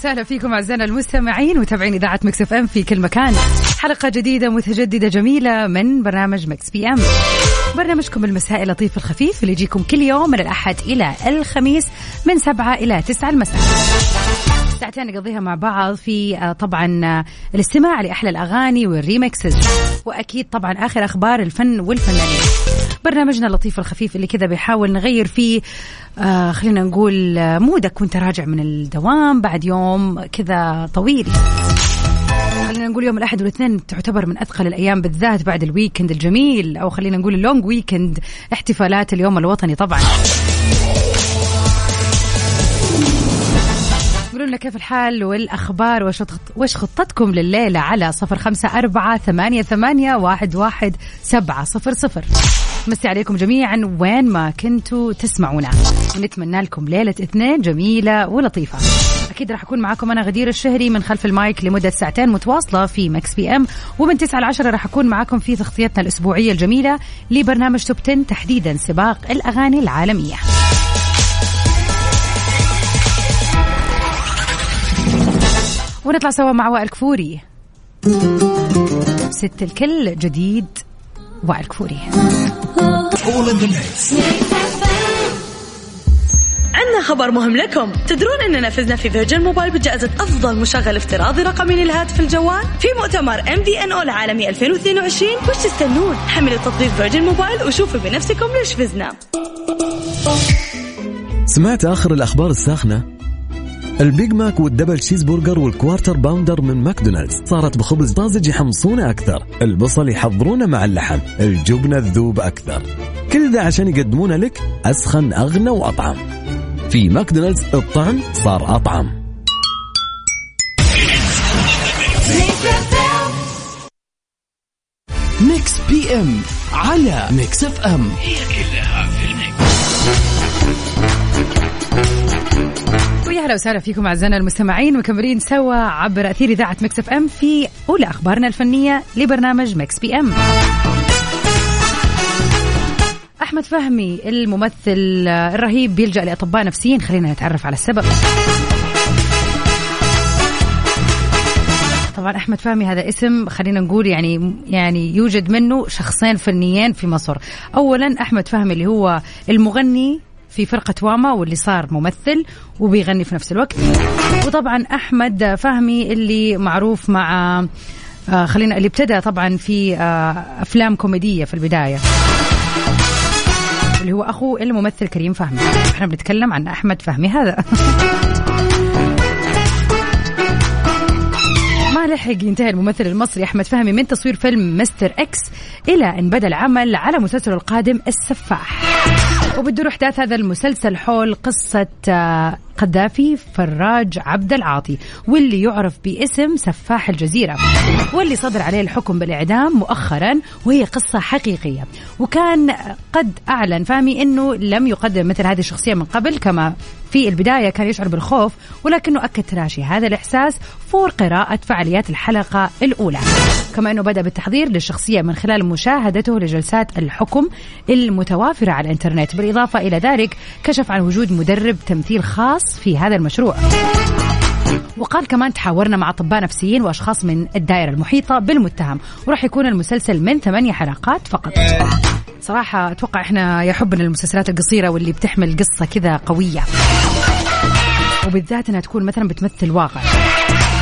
وسهلا فيكم أعزائنا المستمعين وتابعين إذاعة Mix FM في كل مكان. حلقة جديدة متجددة جميلة من برنامج Mix PM. برنامجكم المسائي اللطيف الخفيف اللي يجيكم كل يوم من الأحد إلى الخميس من سبعة إلى تسعة المساء. ساعتين نقضيها مع بعض في آه، طبعا آه، الاستماع لأحلى الأغاني وال remixes. وأكيد طبعا آخر أخبار الفن والفنانين. برنامجنا اللطيف الخفيف اللي كذا بيحاول نغير فيه. آه خلينا نقول آه، mood ك وانت راجع من الدوام بعد يوم كذا طويل. خلينا نقول يوم الأحد والاثنين تعتبر من أثقل الأيام بالذات بعد ال weekend الجميل أو خلينا نقول ال long weekend احتفالات اليوم الوطني طبعا. لنا كيف الحال والأخبار وش خطتكم لليلة على صفر خمسة أربعة ثمانية, ثمانية واحد, واحد سبعة صفر صفر. مسي عليكم جميعا وين ما كنتوا تسمعونا. ونتمنى لكم ليلة اثنين جميلة ولطيفة. أكيد راح أكون معاكم أنا غدير الشهري من خلف المايك لمدة ساعتين متواصلة في Mix PM. ومن 9 ل 10 راح أكون معاكم في تغطيتنا الأسبوعية الجميلة لبرنامج Top 10 تحديدا سباق الأغاني العالمية. ونطلع سوا مع وائل كفوري. ست الكل جديد وائل كفوري. عندنا خبر مهم لكم. تدرون إننا فزنا في Virgin Mobile بجائزة أفضل مشغل افتراضي رقمي للهاتف الجوال في مؤتمر MVNO العالمي 2022 وش تستنون؟ حملوا تطبيق Virgin Mobile وشوفوا بنفسكم ليش فزنا. سمعت آخر الأخبار الساخنة؟ ال Big Mac وال Double Cheeseburger وال Quarter Pounder من ماكدونالدز. صارت بخبز طازج يحمصونه أكثر. البصل يحضرونه مع اللحم. الجبنة تذوب أكثر. كل ذا عشان يقدمونه لك أسخن أغنى وأطعم. في ماكدونالدز الطعم صار أطعم. Mix PM على Mix FM. هي كلها ويا هلا وسهلا فيكم أعزائنا المستمعين مكملين سوا عبر أثير إذاعة Mix FM في أولى أخبارنا الفنية لبرنامج Mix PM. أحمد فهمي الممثل الرهيب بيلجأ لأطباء نفسيين خلينا نتعرف على السبب. طبعا أحمد فهمي هذا اسم خلينا نقول يعني يعني يوجد منه شخصين فنيين في مصر اولا أحمد فهمي اللي هو المغني في فرقة واما واللي صار ممثل وبيغني في نفس الوقت. وطبعا أحمد فهمي اللي معروف مع آه، خلينا اللي ابتدى طبعا في آه، أفلام كوميدية في البداية. اللي هو أخو الممثل كريم فهمي. إحنا بنتكلم عن أحمد فهمي هذا. لحق ينتهي الممثل المصري أحمد فهمي من تصوير فيلم مستر إكس إلى أن بدأ العمل على مسلسله القادم السفاح. وبتدور أحداث هذا المسلسل حول قصة آه، قذافي فراج عبد العاطي واللي يعرف باسم سفاح الجزيرة واللي صدر عليه الحكم بالإعدام مؤخرا وهي قصة حقيقية. وكان قد أعلن فهمي إنه لم يقدم مثل هذه الشخصية من قبل كما في البداية كان يشعر بالخوف ولكنه أكد تلاشي. هذا الإحساس فور قراءة فعاليات الحلقة الأولى. كما أنه بدأ بالتحضير للشخصية من خلال مشاهدته لجلسات الحكم المتوافرة على الإنترنت. بالإضافة إلى ذلك كشف عن وجود مدرب تمثيل خاص في هذا المشروع. وقال كمان تحاورنا مع أطباء نفسيين وأشخاص من الدائرة المحيطة بالمتهم. وراح يكون المسلسل من ثمانية حلقات فقط. صراحة أتوقع إحنا يحبنا المسلسلات القصيرة واللي بتحمل قصة كذا قوية. وبالذات إنها تكون مثلا بتمثل واقع.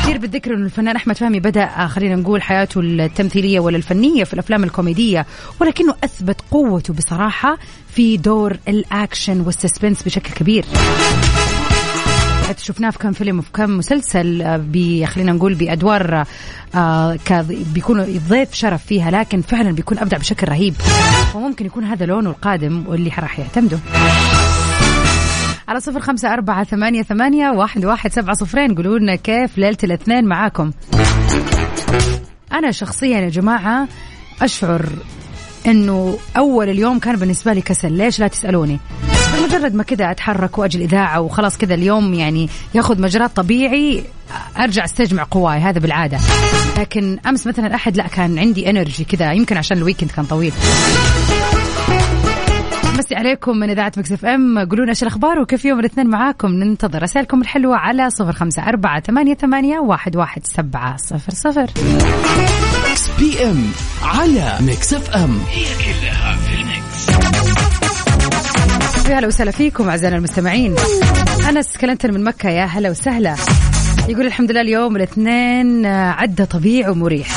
كثير بالذكر إنه الفنان أحمد فهمي بدأ آه، خلينا نقول حياته التمثيلية ولا الفنيه في الأفلام الكوميدية ولكنه أثبت قوته بصراحة في دور الأكشن والسسبنس بشكل كبير. حتى شفناه في كم فيلم وفي كم مسلسل آه، ب خلينا نقول بأدوار آه بيكون ضيف شرف فيها لكن فعلا بيكون أبدع بشكل رهيب. وممكن يكون هذا لونه القادم واللي راح يعتمده. على صفر خمسة أربعة ثمانية, ثمانية واحد, واحد سبعة صفرين. قولوا لنا كيف ليلة الاثنين معاكم. أنا شخصيا يا جماعة أشعر إنه أول اليوم كان بالنسبة لي كسل. ليش لا تسألوني؟ بمجرد ما كذا أتحرك واجي الاذاعه وخلاص كذا اليوم يعني ياخذ مجراه الطبيعي أرجع أستجمع قواي هذا بالعادة. لكن أمس مثلا الاحد لا كان عندي energy كذا يمكن عشان ال weekend كان طويل. مسي عليكم من إذاعة Mix FM. قولوا لنا إيش الأخبار وكيف يوم الاثنين معاكم؟ ننتظر رسائلكم الحلوة على صفر خمسة أربعة ثمانية ثمانية واحد واحد سبعة صفر صفر. PM على Mix FM. هي كلها في ال mix. يا هلا وسهلا فيكم أعزائنا المستمعين. أنس كلنتر من مكة يا هلا وسهلا. يقول الحمد لله اليوم الاثنين عدى طبيعي ومريح.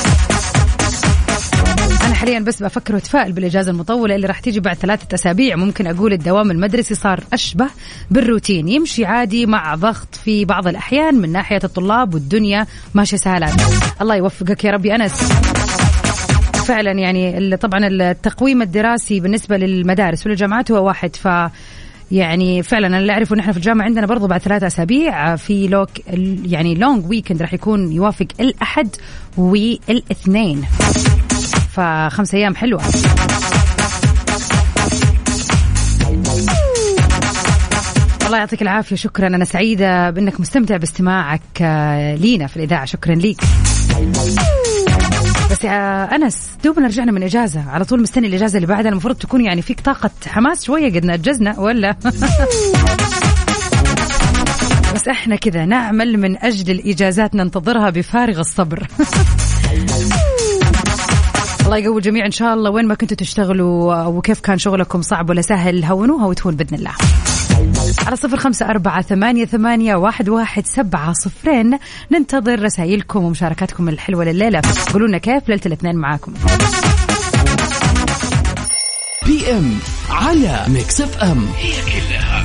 أنا حاليا بس بفكر واتفائل بالإجازة المطولة اللي راح تيجي بعد ثلاثة أسابيع. ممكن أقول الدوام المدرسي صار أشبه بالروتين. يمشي عادي مع ضغط في بعض الأحيان من ناحية الطلاب والدنيا ماشية سهلات الله يوفقك يا ربي أنس. فعلا يعني طبعا التقويم الدراسي بالنسبة للمدارس والجامعات هو واحد. ف يعني فعلا أنا اللي اعرفه إن إحنا في الجامعة عندنا برضو بعد ثلاثة أسابيع في long يعني long weekend راح يكون يوافق الأحد والإثنين. فخمس أيام حلوة. الله يعطيك العافية. شكرا. أنا سعيدة بأنك مستمتع باستماعك آه، لينا في الإذاعة. شكرا ليك. بس يا أنس دوبنا رجعنا من إجازة. على طول مستني الإجازة اللي بعدها. المفروض تكون يعني فيك طاقة حماس شوية. قد نجزنا ولا؟ بس إحنا كذا نعمل من أجل الإجازات ننتظرها بفارغ الصبر. الله يقوي الجميع. إن شاء الله وين ما كنتوا تشتغلوا وكيف كان شغلكم صعب ولا سهل هونوها وتهون بإذن الله. على صفر خمسة أربعة ثمانية, ثمانية واحد, واحد سبعة صفرين. ننتظر رسائلكم ومشاركاتكم الحلوة لليلة. قولوا لنا كيف ليلة الاثنين معاكم. بي إم على ميكس إف إم. هي كلها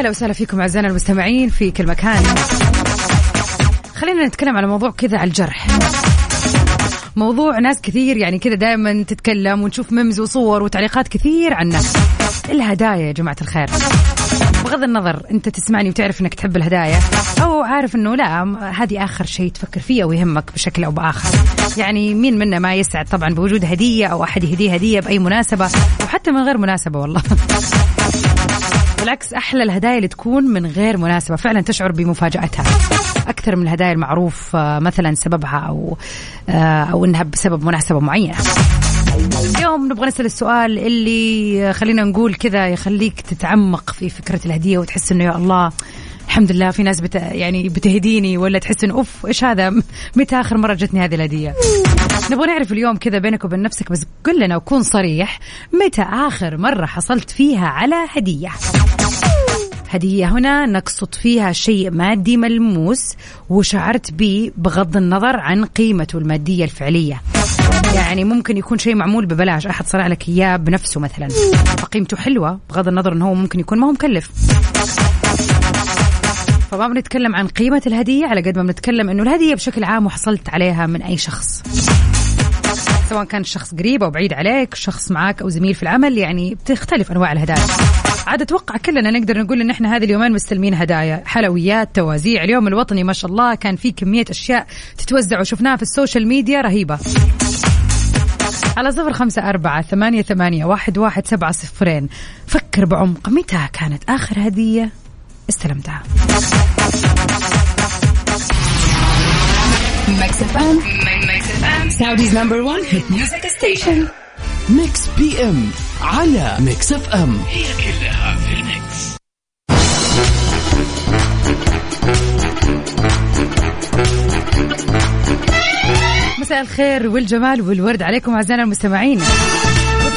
أهلا وسهلا فيكم أعزائنا المستمعين في كل مكان. خلينا نتكلم على موضوع كذا على الجرح. موضوع ناس كثير يعني كذا دائما تتكلم ونشوف ميمز وصور وتعليقات كثير عنه. الهدايا يا جماعة الخير. بغض النظر أنت تسمعني وتعرف إنك تحب الهدايا أو عارف إنه لا هذه آخر شيء تفكر فيه أو يهمك بشكل أو بآخر. يعني مين منا ما يسعد طبعا بوجود هدية أو أحد يهديه هدية بأي مناسبة وحتى من غير مناسبة والله. بالعكس أحلى الهدايا اللي تكون من غير مناسبة. فعلا تشعر بمفاجأتها. أكثر من الهدايا المعروف آه، مثلا سببها أو آه، أو إنها بسبب مناسبة معينة. اليوم نبغى نسأل السؤال اللي آه، خلينا نقول كذا يخليك تتعمق في فكرة الهدية وتحس إنه يا الله الحمد لله في ناس بت... يعني بتهديني ولا تحس انه أوف إيش هذا؟ متى آخر مرة جتني هذه الهدية؟ نبغى نعرف اليوم كذا بينك وبين نفسك بس قل لنا وكون صريح متى آخر مرة حصلت فيها على هدية؟ هدية هنا نقصد فيها شيء مادي ملموس وشعرت به بغض النظر عن قيمته المادية الفعلية. يعني ممكن يكون شيء معمول ببلاش. أحد صنع لك إياه بنفسه مثلا. فقيمته حلوة بغض النظر أنه هو ممكن يكون ما هو مكلف. فما بنتكلم عن قيمة الهدية على قد ما بنتكلم إنه الهدية بشكل عام وحصلت عليها من أي شخص. سواء كان الشخص قريب أو بعيد عليك شخص معاك أو زميل في العمل يعني بتختلف أنواع الهدايا. عاد أتوقع كلنا نقدر نقول إن إحنا هذه اليومين مستلمين هدايا حلويات توازيع. اليوم الوطني ما شاء الله كان في كمية أشياء تتوزع وشفناها في السوشيال ميديا رهيبة. على صفر خمسة أربعة ثمانية, ثمانية واحد, واحد سبعة صفرين. فكر بعمق متى كانت آخر هدية؟ استلمتها. Mix FM Mix FM Saudi's number 1 hit music station Mix P M على Mix FM هي كلها في ال mix مساء الخير والجمال والورد عليكم أعزائنا المستمعين.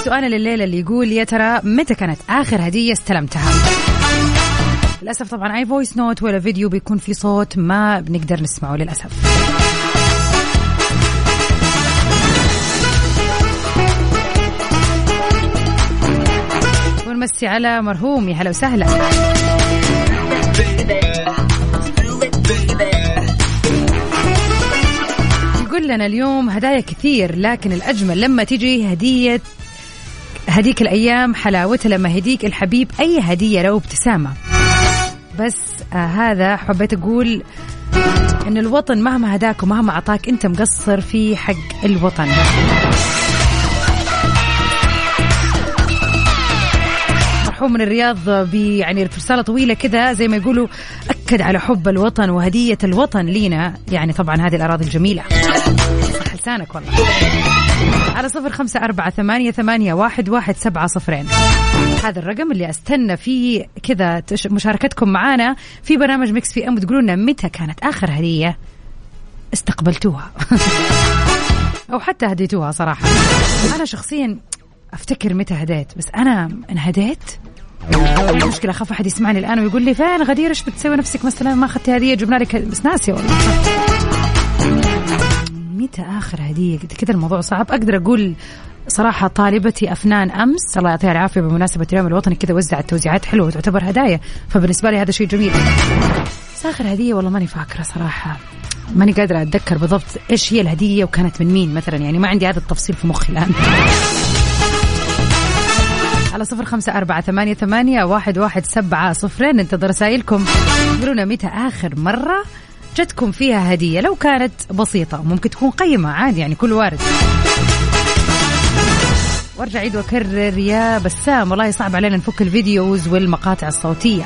سؤالنا لليلة اللي يقول يا ترى متى كانت آخر هدية استلمتها؟ للأسف طبعا أي voice note ولا فيديو بيكون في صوت ما بنقدر نسمعه للأسف. ونمسي على مرهوم يا هلا وسهلا. يقول لنا اليوم هدايا كثير لكن الأجمل لما تيجي هدية هديك الأيام حلاوتها لما هديك الحبيب أي هدية لو ابتسامة. بس آه هذا حبيت أقول إن الوطن مهما هداك ومهما أعطاك أنت مقصر في حق الوطن. من الرياض يعني رسالة طويلة كذا زي ما يقولوا أكد على حب الوطن وهدية الوطن لينا. يعني طبعا هذه الأراضي الجميلة. لسانك والله. على صفر خمسة أربعة ثمانية, ثمانية واحد, واحد سبعة صفرين. هذا الرقم اللي أستنى فيه كذا مشاركتكم معانا في برنامج ميكس في أم وتقولوا لنا متى كانت آخر هدية استقبلتوها. أو حتى هديتوها صراحة. أنا شخصيا أفتكر متى هديت بس أنا انهديت المشكلة أخاف أحد يسمعني الآن ويقول لي فين غدير إيش بتسوي نفسك مثلا؟ ما أخذتي هدية جبنا لك بس ناسي والله. متى آخر هدية؟ كذا الموضوع صعب. أقدر أقول صراحة طالبتي أفنان أمس. الله يعطيها العافية. بمناسبة اليوم الوطني كذا وزعت توزيعات حلوة وتعتبر هدايا. فبالنسبة لي هذا شيء جميل. بس آخر هدية والله ماني فاكرة صراحة. ماني قادرة أتذكر بالضبط إيش هي الهدية وكانت من مين مثلا. يعني ما عندي هذا التفصيل في مخي الآن. على صفر خمسة أربعة ثمانية, ثمانية واحد, واحد سبعة صفرين ننتظر رسائلكم. قولونا متى آخر مرة جتكم فيها هدية. لو كانت بسيطة ممكن تكون قيمة عادي يعني كل وارد. وارجع عيد وأكرر يا بسام. والله صعب علينا نفك ال videos والمقاطع الصوتية.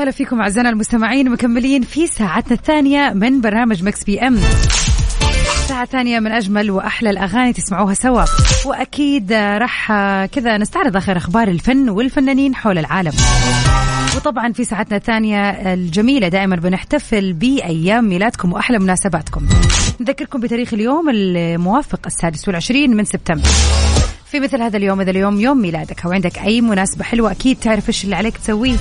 وسهلا فيكم أعزائنا المستمعين مكملين في ساعتنا الثانية من برنامج Mix PM. ساعة ثانية من أجمل وأحلى الأغاني تسمعوها سوا. وأكيد راح كذا نستعرض آخر أخبار الفن والفنانين حول العالم. وطبعا في ساعتنا الثانية الجميلة دائما بنحتفل بأيام ميلادكم وأحلى مناسباتكم. نذكركم بتاريخ اليوم الموافق السادس والعشرين من سبتمبر. في مثل هذا اليوم إذا اليوم يوم ميلادك. أو عندك أي مناسبة حلوة أكيد تعرف إيش اللي عليك تسويه.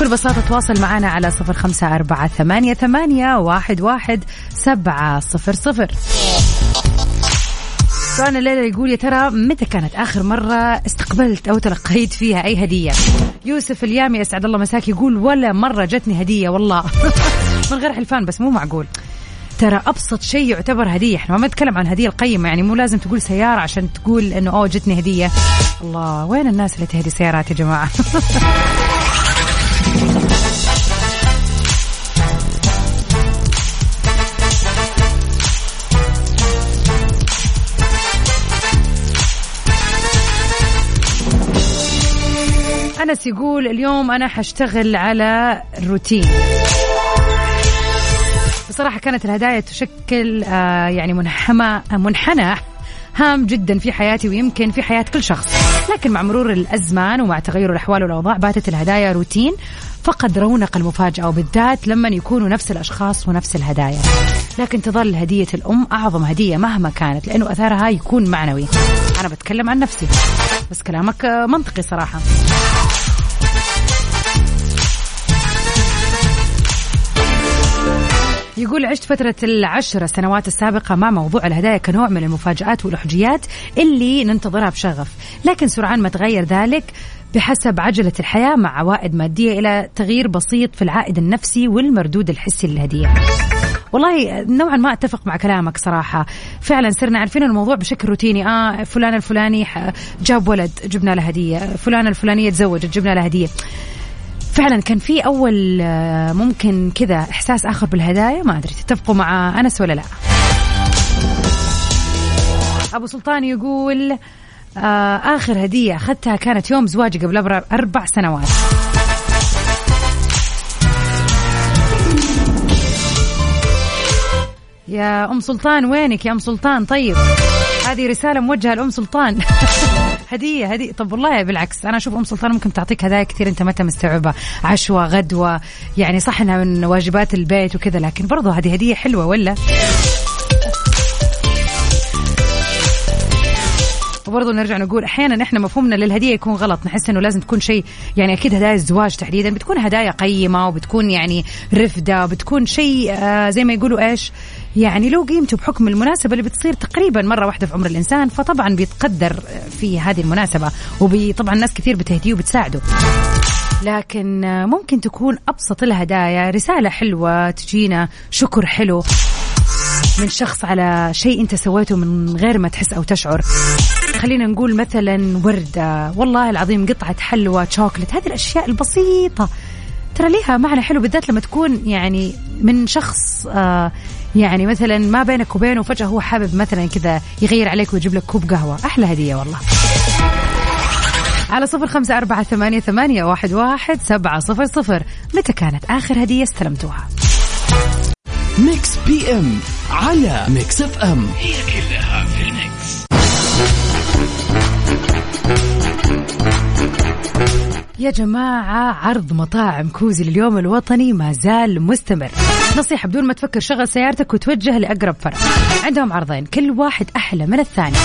بكل بساطة تواصل معنا على صفر خمسة أربعة ثمانية, ثمانية واحد, واحد سبعة صفر صفر. سؤالنا الليلة يقول يا ترى متى كانت آخر مرة استقبلت أو تلقيت فيها أي هدية؟ يوسف اليامي أسعد الله مساك يقول ولا مرة جتني هدية والله. من غير حلفان بس مو معقول. ترى أبسط شيء يعتبر هدية إحنا ما نتكلم عن هدية القيمة يعني مو لازم تقول سيارة عشان تقول إنه أوه جتني هدية. الله وين الناس اللي تهدي سيارات يا جماعة؟ أنس يقول اليوم أنا حشتغل على الروتين. بصراحة كانت الهدايا تشكل آه، يعني منحمى منحنى هام جدا في حياتي ويمكن في حياة كل شخص. لكن مع مرور الأزمان ومع تغير الأحوال والأوضاع باتت الهدايا روتين فقد رونق المفاجأة وبالذات لما يكونوا نفس الأشخاص ونفس الهدايا. لكن تظل هدية الأم أعظم هدية مهما كانت لأنه أثارها يكون معنوي. أنا بتكلم عن نفسي. بس كلامك منطقي صراحة. يقول عشت فترة العشر سنوات السابقة مع موضوع الهدايا كنوع من المفاجآت والأحجيات اللي ننتظرها بشغف. لكن سرعان ما تغير ذلك بحسب عجلة الحياة مع عوائد مادية إلى تغيير بسيط في العائد النفسي والمردود الحسي للهدية. والله نوعا ما أتفق مع كلامك صراحة. فعلا صرنا عارفين الموضوع بشكل روتيني. آه فلان الفلاني جاب ولد جبنا له هدية. فلان الفلانية تزوجت جبنا له هدية. فعلا كان في أول آه، ممكن كذا إحساس آخر بالهدايا ما أدري تتفقوا مع أنس ولا لا؟ أبو سلطان يقول آه آخر هدية أخذتها كانت يوم زواجي قبل أربع سنوات. يا أم سلطان وينك يا أم سلطان؟ طيب هذه رسالة موجهة لأم سلطان. هدية هدية. طب والله بالعكس أنا أشوف أم سلطان ممكن تعطيك هدايا كثير أنت ما انت مستوعبها عشوة غدوة يعني صح إنها من واجبات البيت وكذا لكن برضو هذه هدية حلوة ولا؟ وبرضه نرجع نقول أحيانا إحنا مفهومنا للهدية يكون غلط. نحس إنه لازم تكون شيء يعني أكيد هدايا الزواج تحديدا بتكون هدايا قيمة وبتكون يعني رفدة وبتكون شيء آه زي ما يقولوا إيش؟ يعني له قيمته بحكم المناسبة اللي بتصير تقريبا مرة واحدة في عمر الإنسان فطبعا بيتقدر في هذه المناسبة وطبعا ناس كثير بتهديه وبتساعده. لكن ممكن تكون أبسط الهدايا رسالة حلوة تجينا شكر حلو من شخص على شيء أنت سويته من غير ما تحس أو تشعر. خلينا نقول مثلا وردة. والله العظيم قطعة حلوى شوكلت. هذه الأشياء البسيطة. ترى ليها معنى حلو بالذات لما تكون يعني من شخص آه يعني مثلا ما بينك وبينه فجأة هو حابب مثلا كذا يغير عليك ويجيب لك كوب قهوة. أحلى هدية والله. على صفر خمسة أربعة ثمانية, ثمانية واحد, واحد سبعة صفر صفر. متى كانت آخر هدية استلمتوها؟ Mix PM على Mix FM. هي كلها في ال mix. يا جماعة عرض مطاعم كوزي لليوم الوطني ما زال مستمر. نصيحة بدون ما تفكر شغل سيارتك وتوجه لأقرب فرع. عندهم عرضين كل واحد أحلى من الثاني.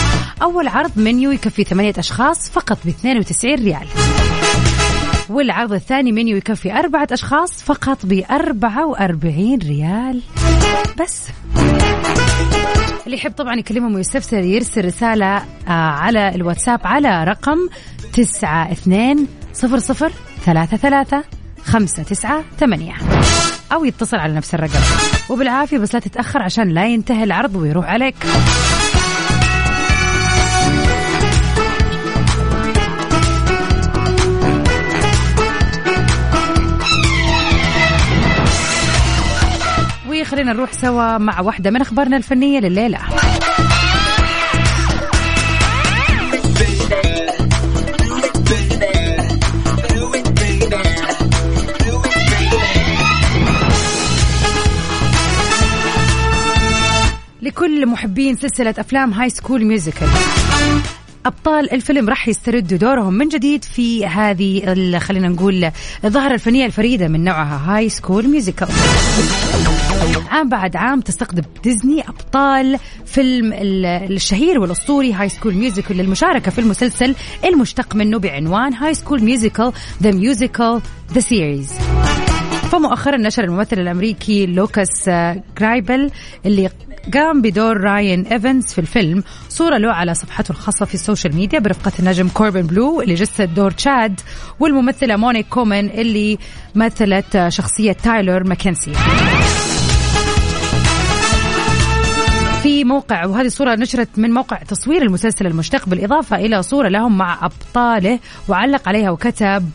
أول عرض منيو يكفي ثمانية أشخاص فقط ب 92 ريال. والعرض الثاني منيو يكفي أربعة أشخاص فقط ب 44 ريال. بس. اللي يحب طبعا يكلمهم ويستفسر يرسل رسالة آه، على الواتساب على رقم تسعة اثنين صفر صفر ثلاثة ثلاثة خمسة تسعة ثمانية. أو يتصل على نفس الرقم. وبالعافية بس لا تتأخر عشان لا ينتهي العرض ويروح عليك. وخلينا نروح سوا مع واحدة من أخبارنا الفنية لليلة. لكل محبين سلسلة أفلام High School Musical أبطال الفيلم راح يستردوا دورهم من جديد في هذه خلينا نقول الظاهرة الفنية الفريدة من نوعها High School Musical عام بعد عام تستقطب ديزني أبطال فيلم الشهير والأسطوري High School Musical للمشاركة في المسلسل المشتق منه بعنوان High School Musical The Musical The Series فمؤخرا نشر الممثل الأمريكي لوكاس جرايبل اللي قام بدور راين إيفنز في الفيلم صورة له على صفحته الخاصة في ال social media برفقة النجم كوربن بلو اللي جسد دور تشاد والممثلة مونيك كولمن اللي مثلت شخصية تايلور ماكنسي. موقع وهذه الصورة نشرت من موقع تصوير المسلسل المشتق بالإضافة إلى صورة لهم مع أبطاله وعلق عليها وكتب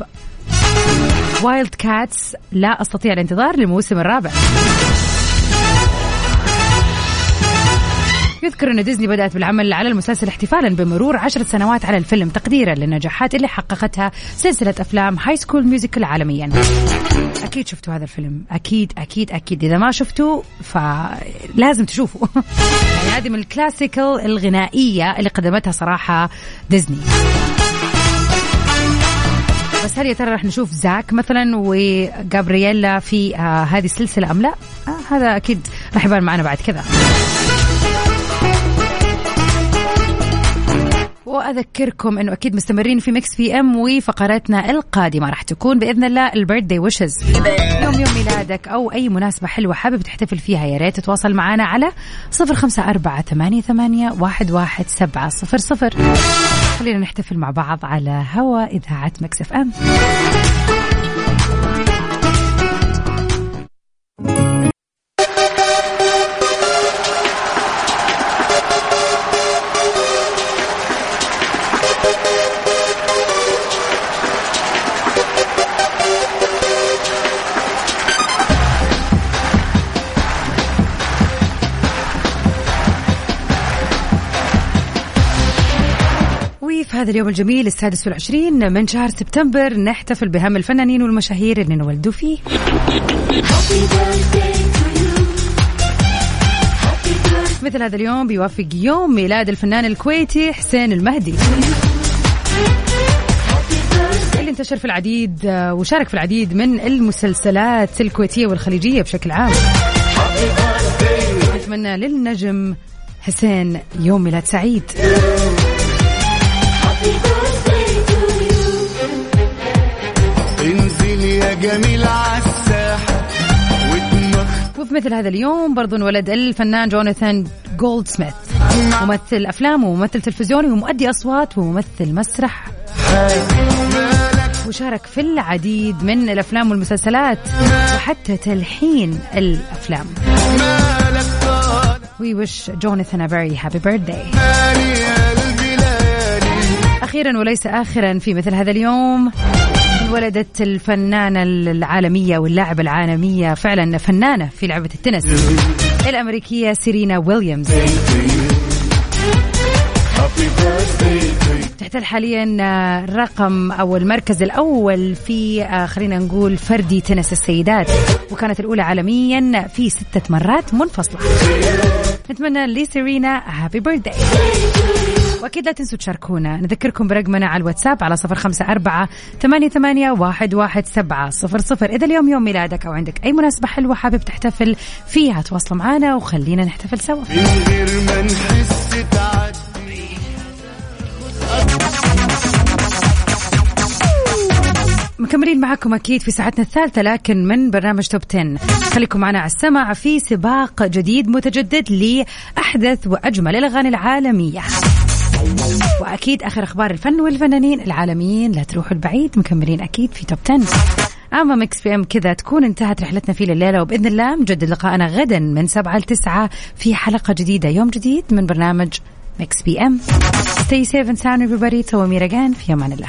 Wildcats لا أستطيع الانتظار للموسم الرابع. يذكر أن ديزني بدأت بالعمل على المسلسل احتفالا بمرور عشر سنوات على الفيلم تقديرا للنجاحات اللي حققتها سلسلة أفلام High School Musical عالميا. أكيد شفتوا هذا الفيلم. أكيد أكيد أكيد. إذا ما شفتوا فلازم تشوفوا. يعني هذه من ال classical الغنائية اللي قدمتها صراحة ديزني. بس هل يا ترى راح نشوف زاك مثلا وجابرييلا في آه هذه السلسلة أم لا؟ آه هذا أكيد راح يبان معنا بعد كذا. وأذكركم إنه أكيد مستمرين في مكس اف ام وفقراتنا القادمة. راح تكون بإذن الله ال birthday wishes يوم يوم ميلادك أو أي مناسبة حلوة حابب تحتفل فيها يا ريت تتواصل معنا على صفر خمسة أربعة ثمانية, ثمانية واحد, واحد سبعة صفر صفر. خلينا نحتفل مع بعض على هوا إذاعة مكس اف ام هذا اليوم الجميل السادس والعشرين من شهر سبتمبر نحتفل بهم الفنانين والمشاهير اللي انولدوا فيه. مثل هذا اليوم بيوافق يوم ميلاد الفنان الكويتي حسين المهدي. اللي انتشر في العديد وشارك في العديد من المسلسلات الكويتية والخليجية بشكل عام. نتمنى للنجم حسين يوم ميلاد سعيد. جميل عالساحة وفي مثل هذا اليوم برضو انولد الفنان جوناثان جولد سميث ممثل افلام وممثل تلفزيوني ومؤدي أصوات وممثل مسرح. وشارك في العديد من الأفلام والمسلسلات وحتى تلحين الأفلام. We wish Jonathan a very happy birthday. أخيرا وليس آخرا في مثل هذا اليوم. ولدت الفنانة العالمية واللاعبة العالمية فعلا فنانة في لعبة التنس. الأمريكية سيرينا ويليامز. تحتل حاليا الرقم أو المركز الأول في خلينا نقول فردي تنس السيدات. وكانت الأولى عالميا في ستة مرات منفصلة. نتمنى لسيرينا هابي بيرثداي وأكيد لا تنسوا تشاركونا. نذكركم برقمنا على الواتساب على صفر خمسة أربعة ثمانية, ثمانية واحد, واحد سبعة صفر صفر. إذا اليوم يوم ميلادك أو عندك أي مناسبة حلوة حابب تحتفل فيها تواصلوا معنا وخلينا نحتفل سوا. من غير ما نحس مكملين معكم أكيد في ساعتنا الثالثة لكن من برنامج Top 10 خليكم معنا على السمع في سباق جديد متجدد لأحدث وأجمل الأغاني العالمية. وأكيد آخر أخبار الفن والفنانين العالميين. لا تروحوا البعيد مكملين أكيد في Top 10 أما مكس اف ام كذا تكون انتهت رحلتنا فيه الليلة وبإذن الله مجدد لقائنا غدا من 7 ل 9 في حلقة جديدة. يوم جديد من برنامج مكس اف ام Stay safe and sound everybody. تو أميرة في أمان الله.